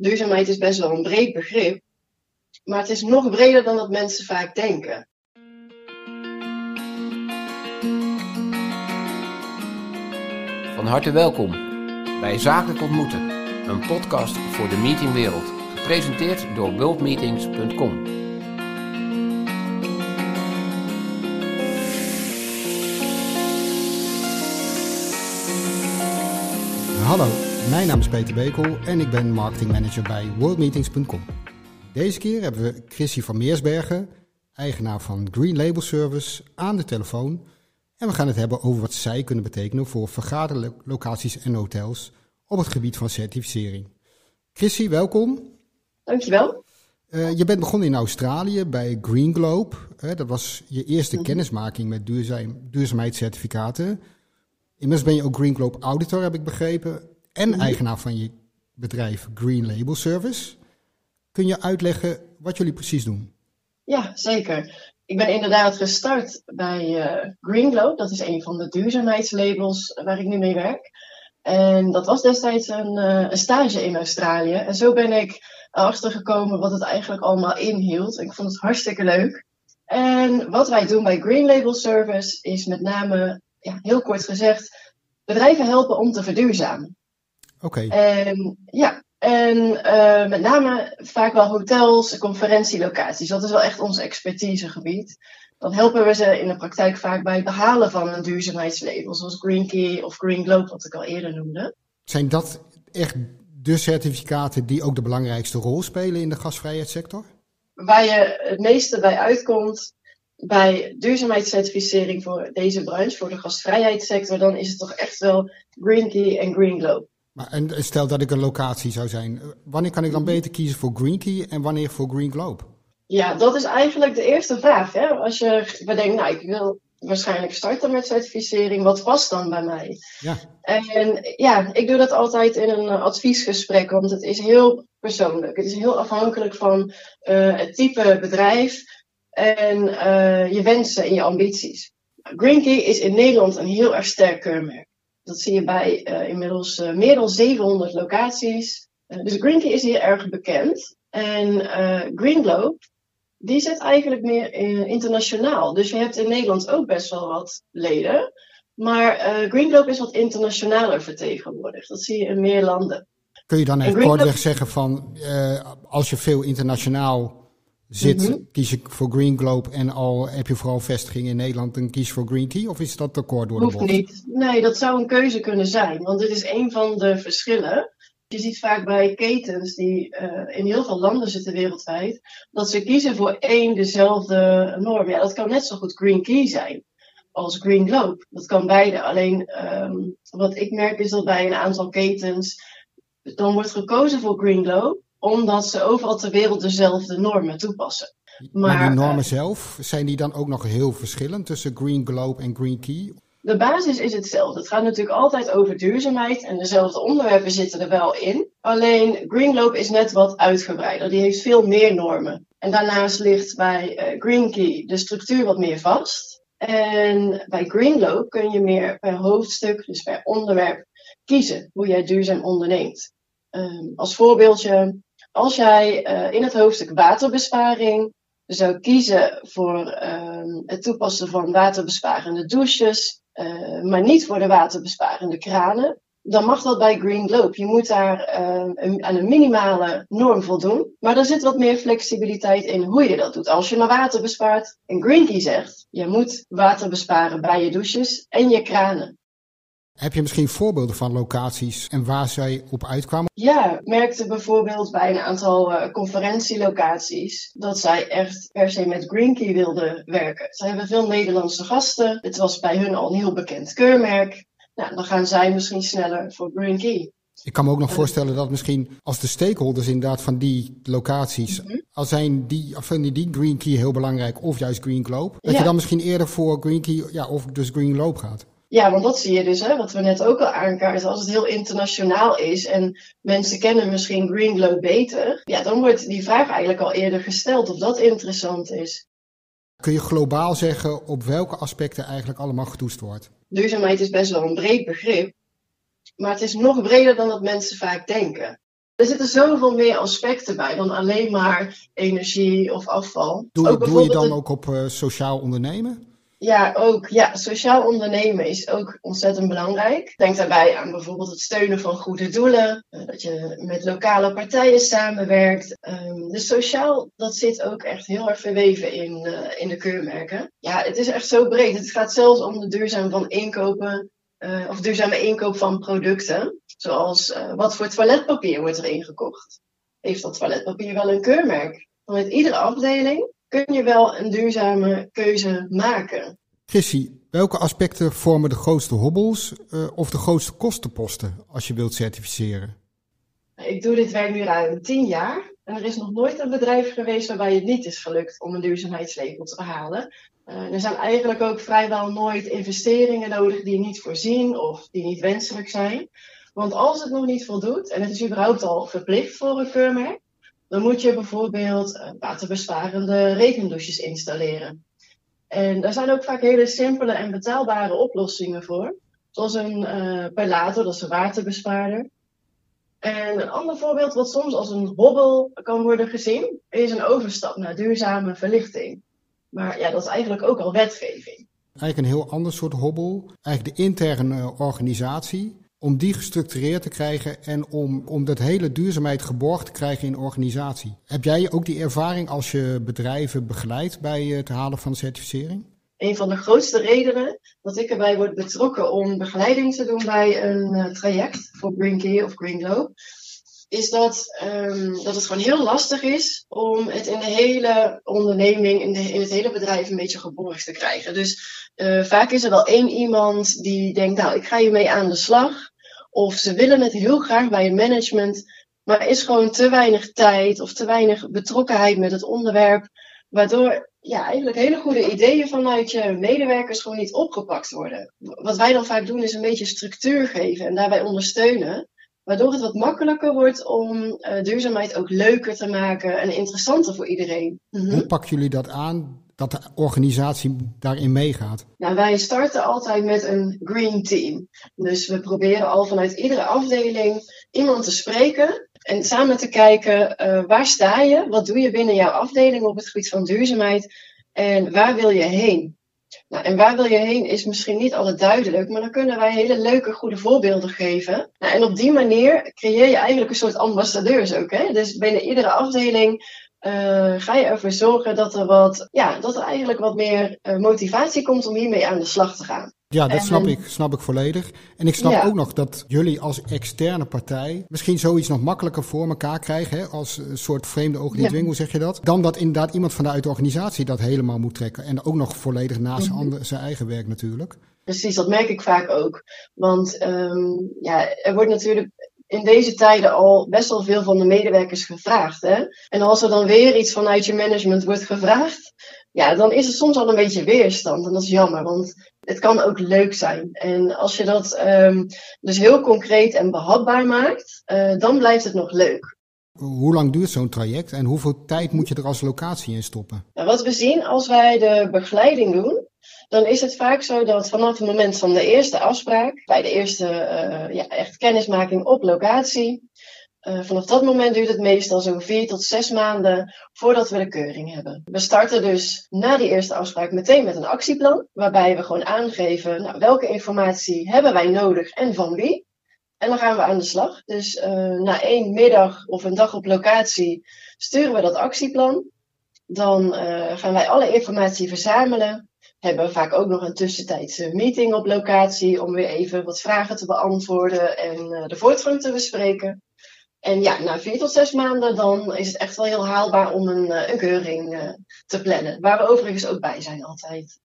Duurzaamheid is best wel een breed begrip, maar het is nog breder dan dat mensen vaak denken. Van harte welkom bij Zakelijk Ontmoeten, een podcast voor de meetingwereld, gepresenteerd door worldmeetings.com. Hallo, mijn naam is Peter Bekel en ik ben marketingmanager bij worldmeetings.com. Deze keer hebben we Chrissy van Meersbergen, eigenaar van Green Label Service, aan de telefoon. En we gaan het hebben over wat zij kunnen betekenen voor vergaderlocaties en hotels op het gebied van certificering. Chrissy, welkom. Dankjewel. Uh, je bent begonnen in Australië bij Green Globe. Uh, dat was je eerste mm -hmm. kennismaking met duurzaam, duurzaamheidscertificaten. Inmiddels ben je ook Green Globe Auditor, heb ik begrepen. En eigenaar van je bedrijf Green Label Service. Kun je uitleggen wat jullie precies doen? Ja, zeker. Ik ben inderdaad gestart bij uh, Green Globe. Dat is een van de duurzaamheidslabels waar ik nu mee werk. En dat was destijds een, uh, een stage in Australië. En zo ben ik erachter gekomen wat het eigenlijk allemaal inhield. Ik vond het hartstikke leuk. En wat wij doen bij Green Label Service is met name, ja, heel kort gezegd, bedrijven helpen om te verduurzamen. Oké. Okay. En ja, en uh, met name vaak wel hotels, conferentielocaties. Dat is wel echt ons expertisegebied. Dan helpen we ze in de praktijk vaak bij het behalen van een duurzaamheidslabel, zoals Green Key of Green Globe, wat ik al eerder noemde. Zijn dat echt de certificaten die ook de belangrijkste rol spelen in de gasvrijheidssector? Waar je het meeste bij uitkomt bij duurzaamheidscertificering voor deze branche, voor de gasvrijheidssector, dan is het toch echt wel Green Key en Green Globe. Maar en stel dat ik een locatie zou zijn, wanneer kan ik dan beter kiezen voor Green Key en wanneer voor Green Globe? Ja, dat is eigenlijk de eerste vraag. Hè? Als je bedenkt, nou, ik wil waarschijnlijk starten met certificering, wat past dan bij mij? Ja. En ja, ik doe dat altijd in een adviesgesprek, want het is heel persoonlijk. Het is heel afhankelijk van uh, het type bedrijf en uh, je wensen en je ambities. Green Key is in Nederland een heel erg sterk keurmerk. Dat zie je bij uh, inmiddels uh, meer dan 700 locaties. Uh, dus Green Key is hier erg bekend. En Green Globe, die zit eigenlijk meer internationaal. Dus je hebt in Nederland ook best wel wat leden. Maar Green Globe is wat internationaler vertegenwoordigd. Dat zie je in meer landen. Kun je dan even kortweg zeggen van, als je veel internationaal zit, mm -hmm. kies ik voor Green Globe en al heb je vooral vestiging in Nederland, dan kies voor Green Key? Of is dat te kort door de bocht? Hoeft niet. Nee, dat zou een keuze kunnen zijn, want dit is een van de verschillen. Je ziet vaak bij ketens die uh, in heel veel landen zitten wereldwijd, dat ze kiezen voor één dezelfde norm. Ja, dat kan net zo goed Green Key zijn als Green Globe. Dat kan beide. Alleen um, wat ik merk is dat bij een aantal ketens dan wordt gekozen voor Green Globe omdat ze overal ter wereld dezelfde normen toepassen. Maar, maar die normen uh, zelf, zijn die dan ook nog heel verschillend tussen Green Globe en Green Key? De basis is hetzelfde. Het gaat natuurlijk altijd over duurzaamheid en dezelfde onderwerpen zitten er wel in. Alleen Green Globe is net wat uitgebreider. Die heeft veel meer normen. En daarnaast ligt bij uh, Green Key de structuur wat meer vast. En bij Green Globe kun je meer per hoofdstuk, dus per onderwerp, kiezen hoe jij duurzaam onderneemt. Um, als voorbeeldje, als jij uh, in het hoofdstuk waterbesparing zou kiezen voor uh, het toepassen van waterbesparende douches, uh, maar niet voor de waterbesparende kranen, dan mag dat bij Green Globe. Je moet daar een, aan een minimale norm voldoen, maar er zit wat meer flexibiliteit in hoe je dat doet. Als je maar water bespaart en Green Key zegt, je moet water besparen bij je douches en je kranen. Heb je misschien voorbeelden van locaties en waar zij op uitkwamen? Ja, ik merkte bijvoorbeeld bij een aantal uh, conferentielocaties dat zij echt per se met Green Key wilden werken. Ze hebben veel Nederlandse gasten. Het was bij hun al een heel bekend keurmerk. Nou, dan gaan zij misschien sneller voor Green Key. Ik kan me ook nog voorstellen dat misschien als de stakeholders inderdaad van die locaties, mm-hmm. als zijn die, of vinden die Green Key heel belangrijk of juist Green Globe, dat ja. je dan misschien eerder voor Green Key ja, of dus Green Globe gaat. Ja, want dat zie je dus, hè, wat we net ook al aankaarten. Als het heel internationaal is en mensen kennen misschien Green Globe beter, ja, dan wordt die vraag eigenlijk al eerder gesteld of dat interessant is. Kun je globaal zeggen op welke aspecten eigenlijk allemaal getoetst wordt? Duurzaamheid is best wel een breed begrip, maar het is nog breder dan dat mensen vaak denken. Er zitten zoveel meer aspecten bij dan alleen maar energie of afval. Doe, doe je dan ook op uh, sociaal ondernemen? Ja, ook. Ja, sociaal ondernemen is ook ontzettend belangrijk. Denk daarbij aan bijvoorbeeld het steunen van goede doelen, eh, dat je met lokale partijen samenwerkt. Um, dus sociaal, dat zit ook echt heel erg verweven in, uh, in de keurmerken. Ja, het is echt zo breed. Het gaat zelfs om de duurzaam van inkopen, uh, of duurzame inkoop van producten. Zoals wat voor toiletpapier wordt er ingekocht? Heeft dat toiletpapier wel een keurmerk? Vanuit iedere afdeling kun je wel een duurzame keuze maken. Chrissy, welke aspecten vormen de grootste hobbels uh, of de grootste kostenposten als je wilt certificeren? Ik doe dit werk nu ruim tien jaar en er is nog nooit een bedrijf geweest waarbij het niet is gelukt om een duurzaamheidslabel te behalen. Uh, er zijn eigenlijk ook vrijwel nooit investeringen nodig die niet voorzien of die niet wenselijk zijn. Want als het nog niet voldoet en het is überhaupt al verplicht voor een keurmerk, dan moet je bijvoorbeeld uh, waterbesparende regendouches installeren. En daar zijn ook vaak hele simpele en betaalbare oplossingen voor. Zoals een uh, dat is een waterbespaarder. En een ander voorbeeld wat soms als een hobbel kan worden gezien, is een overstap naar duurzame verlichting. Maar ja, dat is eigenlijk ook al wetgeving. Eigenlijk een heel ander soort hobbel. Eigenlijk de interne organisatie om die gestructureerd te krijgen en om, om dat hele duurzaamheid geborgd te krijgen in organisatie. Heb jij ook die ervaring als je bedrijven begeleidt bij het halen van certificering? Een van de grootste redenen dat ik erbij word betrokken om begeleiding te doen bij een uh, traject voor Green Key of Green Globe, is dat, um, dat het gewoon heel lastig is om het in de hele onderneming, in, de, in het hele bedrijf een beetje geborgd te krijgen. Dus uh, vaak is er wel één iemand die denkt, nou, ik ga hiermee aan de slag. Of ze willen het heel graag bij het management, maar is gewoon te weinig tijd of te weinig betrokkenheid met het onderwerp, waardoor ja, eigenlijk hele goede ideeën vanuit je medewerkers gewoon niet opgepakt worden. Wat wij dan vaak doen is een beetje structuur geven en daarbij ondersteunen, waardoor het wat makkelijker wordt om uh, duurzaamheid ook leuker te maken en interessanter voor iedereen. Hoe pakken jullie dat aan? Dat de organisatie daarin meegaat? Nou, wij starten altijd met een green team. Dus we proberen al vanuit iedere afdeling iemand te spreken en samen te kijken uh, waar sta je, wat doe je binnen jouw afdeling op het gebied van duurzaamheid en waar wil je heen? Nou, en waar wil je heen is misschien niet altijd duidelijk, maar dan kunnen wij hele leuke, goede voorbeelden geven. Nou, en op die manier creëer je eigenlijk een soort ambassadeurs ook. Hè? Dus binnen iedere afdeling uh, ga je ervoor zorgen dat er, wat, ja, dat er eigenlijk wat meer uh, motivatie komt om hiermee aan de slag te gaan. Ja, dat en, snap ik, snap ik volledig. En ik snap ja. ook nog dat jullie als externe partij misschien zoiets nog makkelijker voor elkaar krijgen, hè, als een soort vreemde ogen niet ja. dwingen, hoe zeg je dat? Dan dat inderdaad iemand vanuit de organisatie dat helemaal moet trekken. En ook nog volledig naast mm -hmm. zijn eigen werk natuurlijk. Precies, dat merk ik vaak ook. Want um, ja, er wordt natuurlijk in deze tijden al best wel veel van de medewerkers gevraagd. Hè? En als er dan weer iets vanuit je management wordt gevraagd, ja, dan is er soms al een beetje weerstand. En dat is jammer, want het kan ook leuk zijn. En als je dat um, dus heel concreet en behapbaar maakt, uh, dan blijft het nog leuk. Hoe lang duurt zo'n traject en hoeveel tijd moet je er als locatie in stoppen? Nou, wat we zien als wij de begeleiding doen, dan is het vaak zo dat vanaf het moment van de eerste afspraak, bij de eerste uh, ja, echt kennismaking op locatie, uh, vanaf dat moment duurt het meestal zo'n vier tot zes maanden voordat we de keuring hebben. We starten dus na die eerste afspraak meteen met een actieplan, waarbij we gewoon aangeven nou, welke informatie hebben wij nodig en van wie. En dan gaan we aan de slag. Dus uh, na één middag of een dag op locatie sturen we dat actieplan. Dan gaan wij alle informatie verzamelen hebben we vaak ook nog een tussentijdse meeting op locatie om weer even wat vragen te beantwoorden en uh, de voortgang te bespreken. En ja, na vier tot zes maanden dan is het echt wel heel haalbaar om een, uh, een keuring te plannen. Waar we overigens ook bij zijn altijd.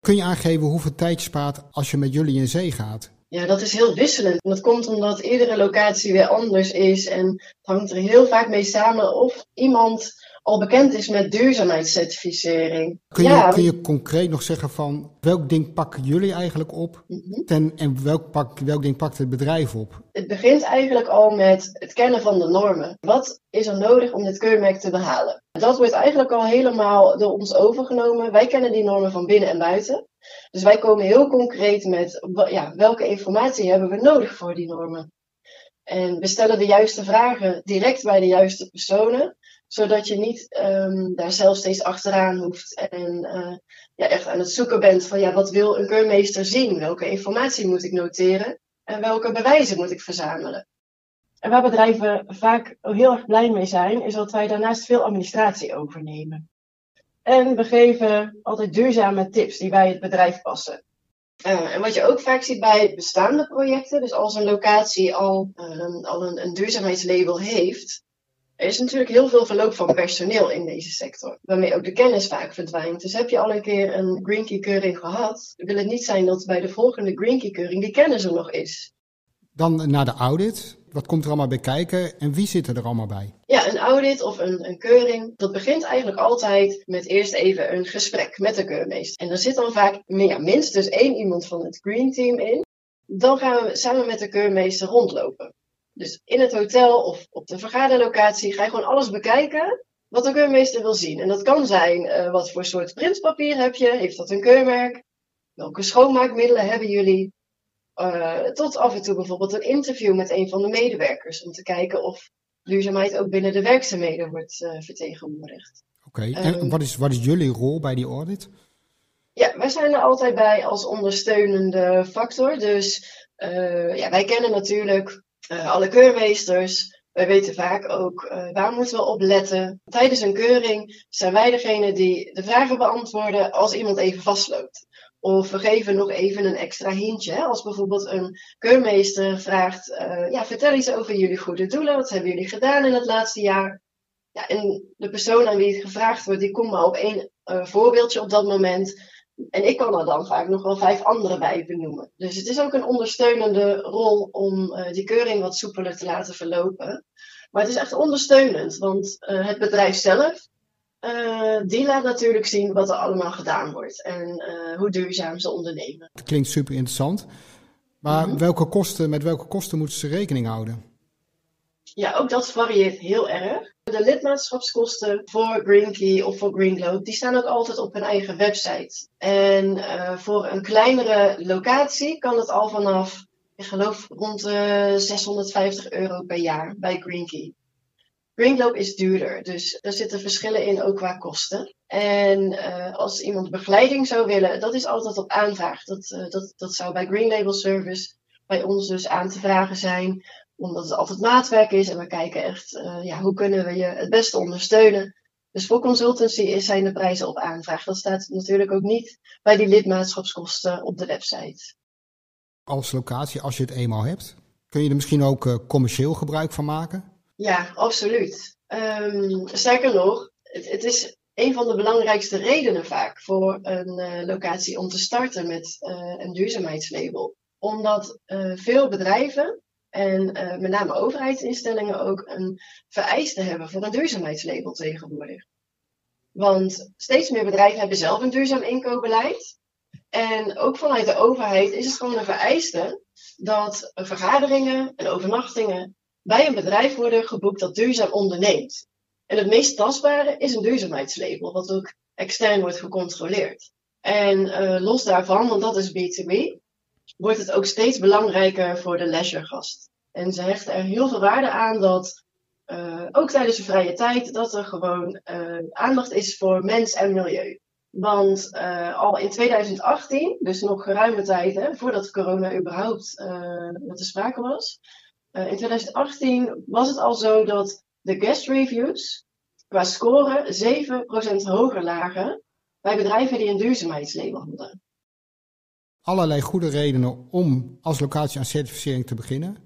Kun je aangeven hoeveel tijd je spaart als je met jullie in zee gaat? Ja, dat is heel wisselend. Dat komt omdat iedere locatie weer anders is. En het hangt er heel vaak mee samen of iemand al bekend is met duurzaamheidscertificering. Kun je, ja, kun je concreet nog zeggen van welk ding pakken jullie eigenlijk op mm -hmm. ten, en welk, pak, welk ding pakt het bedrijf op? Het begint eigenlijk al met het kennen van de normen. Wat is er nodig om dit keurmerk te behalen? Dat wordt eigenlijk al helemaal door ons overgenomen. Wij kennen die normen van binnen en buiten. Dus wij komen heel concreet met ja, welke informatie hebben we nodig voor die normen. En we stellen de juiste vragen direct bij de juiste personen, zodat je niet um, daar zelf steeds achteraan hoeft en uh, ja, echt aan het zoeken bent van ja, wat wil een keurmeester zien? Welke informatie moet ik noteren en welke bewijzen moet ik verzamelen? En waar bedrijven vaak heel erg blij mee zijn, is dat wij daarnaast veel administratie overnemen. En we geven altijd duurzame tips die bij het bedrijf passen. Uh, en wat je ook vaak ziet bij bestaande projecten, dus als een locatie al, uh, al een, een, duurzaamheidslabel heeft, er is natuurlijk heel veel verloop van personeel in deze sector, waarmee ook de kennis vaak verdwijnt. Dus heb je al een keer een Green Key keuring gehad, wil het niet zijn dat bij de volgende Green Key keuring die kennis er nog is. Dan naar de audit. Wat komt er allemaal bij kijken en wie zit er allemaal bij? Ja, een audit of een, een keuring, dat begint eigenlijk altijd met eerst even een gesprek met de keurmeester. En er zit dan vaak ja, minstens één iemand van het Green Team in. Dan gaan we samen met de keurmeester rondlopen. Dus in het hotel of op de vergaderlocatie ga je gewoon alles bekijken wat de keurmeester wil zien. En dat kan zijn, uh, wat voor soort printpapier heb je? Heeft dat een keurmerk? Welke schoonmaakmiddelen hebben jullie? Uh, tot af en toe bijvoorbeeld een interview met een van de medewerkers. Om te kijken of duurzaamheid ook binnen de werkzaamheden wordt uh, vertegenwoordigd. Oké, okay. en um, wat, is, wat is jullie rol bij die audit? Ja, wij zijn er altijd bij als ondersteunende factor. Dus uh, ja, wij kennen natuurlijk alle keurmeesters. Wij weten vaak ook waar moeten we op letten. Tijdens een keuring zijn wij degene die de vragen beantwoorden als iemand even vastloopt. Of we geven nog even een extra hintje. Hè? Als bijvoorbeeld een keurmeester vraagt: uh, ja, vertel eens over jullie goede doelen. Wat hebben jullie gedaan in het laatste jaar? Ja, en de persoon aan wie het gevraagd wordt, die komt maar op één voorbeeldje op dat moment. En ik kan er dan vaak nog wel vijf andere bij benoemen. Dus het is ook een ondersteunende rol om uh, die keuring wat soepeler te laten verlopen. Maar het is echt ondersteunend, want het bedrijf zelf uh, die laat natuurlijk zien wat er allemaal gedaan wordt en hoe duurzaam ze ondernemen. Dat klinkt super interessant. Maar mm -hmm. welke kosten, met welke kosten moeten ze rekening houden? Ja, ook dat varieert heel erg. De lidmaatschapskosten voor Green Key of voor Green Globe, die staan ook altijd op hun eigen website. En uh, voor een kleinere locatie kan het al vanaf, ik geloof, rond uh, 650 euro per jaar bij Green Key. Is duurder, dus er zitten verschillen in ook qua kosten. En uh, als iemand begeleiding zou willen, dat is altijd op aanvraag. Dat, dat, dat zou bij Green Label Service bij ons dus aan te vragen zijn, omdat het altijd maatwerk is en we kijken echt, uh, ja, hoe kunnen we je het beste ondersteunen. Dus voor consultancy zijn de prijzen op aanvraag. Dat staat natuurlijk ook niet bij die lidmaatschapskosten op de website. Als locatie, als je het eenmaal hebt, kun je er misschien ook commercieel gebruik van maken? Ja, absoluut. Um, sterker nog, het, het, is een van de belangrijkste redenen vaak voor een uh, locatie om te starten met uh, een duurzaamheidslabel. Omdat veel bedrijven en met name overheidsinstellingen ook een vereiste hebben voor een duurzaamheidslabel tegenwoordig. Want steeds meer bedrijven hebben zelf een duurzaam inkoopbeleid. En ook vanuit de overheid is het gewoon een vereiste dat vergaderingen en overnachtingen bij een bedrijf worden geboekt dat duurzaam onderneemt. En het meest tastbare is een duurzaamheidslabel, wat ook extern wordt gecontroleerd. En uh, los daarvan, want dat is B2B, wordt het ook steeds belangrijker voor de leisuregast. En ze hechten er heel veel waarde aan dat uh, ook tijdens de vrije tijd dat er gewoon uh, aandacht is voor mens en milieu. Want al in 2018, dus nog geruime tijd hè, voordat corona überhaupt met de sprake was, in 2018 was het al zo dat de guest reviews qua score 7% hoger lagen bij bedrijven die een duurzaamheidslabel hadden. Allerlei goede redenen om als locatie aan certificering te beginnen.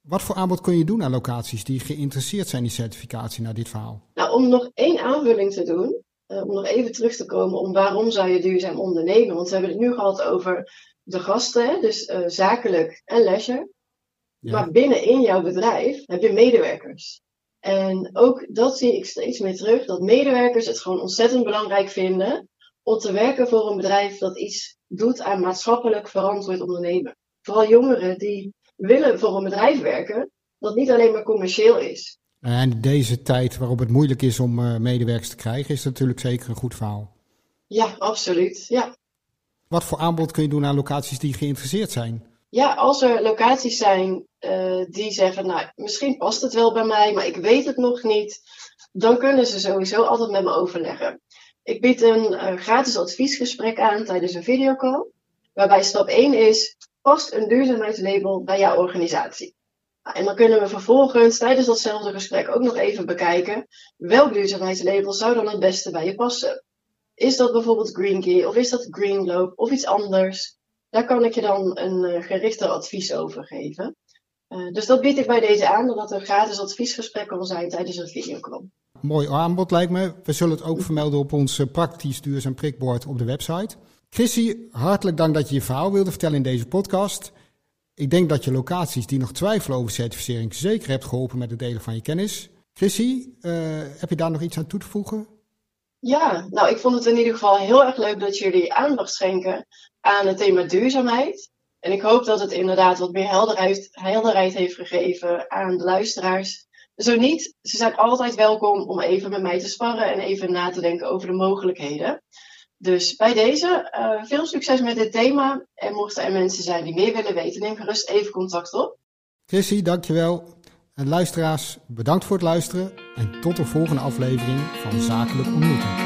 Wat voor aanbod kun je doen aan locaties die geïnteresseerd zijn in certificatie naar dit verhaal? Nou, om nog één aanvulling te doen, uh, om nog even terug te komen om waarom zou je duurzaam ondernemen. Want we hebben het nu gehad over de gasten, hè, dus uh, zakelijk en leisure. Ja. Maar binnenin jouw bedrijf heb je medewerkers. En ook dat zie ik steeds meer terug, dat medewerkers het gewoon ontzettend belangrijk vinden om te werken voor een bedrijf dat iets doet aan maatschappelijk verantwoord ondernemen. Vooral jongeren die willen voor een bedrijf werken dat niet alleen maar commercieel is. En deze tijd waarop het moeilijk is om uh, medewerkers te krijgen, is natuurlijk zeker een goed verhaal. Ja, absoluut. Ja. Wat voor aanbod kun je doen aan locaties die geïnteresseerd zijn? ja, als er locaties zijn uh, die zeggen, nou, misschien past het wel bij mij, maar ik weet het nog niet, dan kunnen ze sowieso altijd met me overleggen. Ik bied een uh, gratis adviesgesprek aan tijdens een videocall, waarbij stap 1 is, past een duurzaamheidslabel bij jouw organisatie? Nou, en dan kunnen we vervolgens tijdens datzelfde gesprek ook nog even bekijken, welk duurzaamheidslabel zou dan het beste bij je passen? Is dat bijvoorbeeld Green Key of is dat Green of iets anders? Daar kan ik je dan een uh, gerichter advies over geven. Uh, dus dat bied ik bij deze aan, omdat er gratis adviesgesprek kan zijn tijdens een videocall. Mooi aanbod lijkt me. We zullen het ook vermelden op ons eh, praktisch duurzaam prikbord op de website. Chrissy, hartelijk dank dat je je verhaal wilde vertellen in deze podcast. Ik denk dat je locaties die nog twijfelen over certificering zeker hebt geholpen met het delen van je kennis. Chrissy, uh, heb je daar nog iets aan toe te voegen? Ja, nou ik vond het in ieder geval heel erg leuk dat jullie aandacht schenken aan het thema duurzaamheid. En ik hoop dat het inderdaad wat meer helderheid, helderheid heeft gegeven aan de luisteraars. Zo niet, ze zijn altijd welkom om even met mij te sparren en even na te denken over de mogelijkheden. Dus bij deze, uh, veel succes met dit thema. En mochten er mensen zijn die meer willen weten, neem gerust even contact op. Chrissy, dankjewel. En luisteraars, bedankt voor het luisteren en tot de volgende aflevering van Zakelijk Ontmoeten.